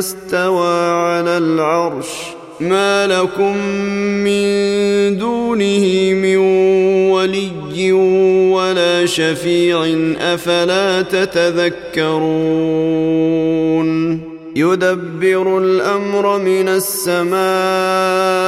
استوى على العرش. ما لكم من دونه من ولي ولا شفيع أفلا تتذكرون؟ يدبر الأمر من السماء.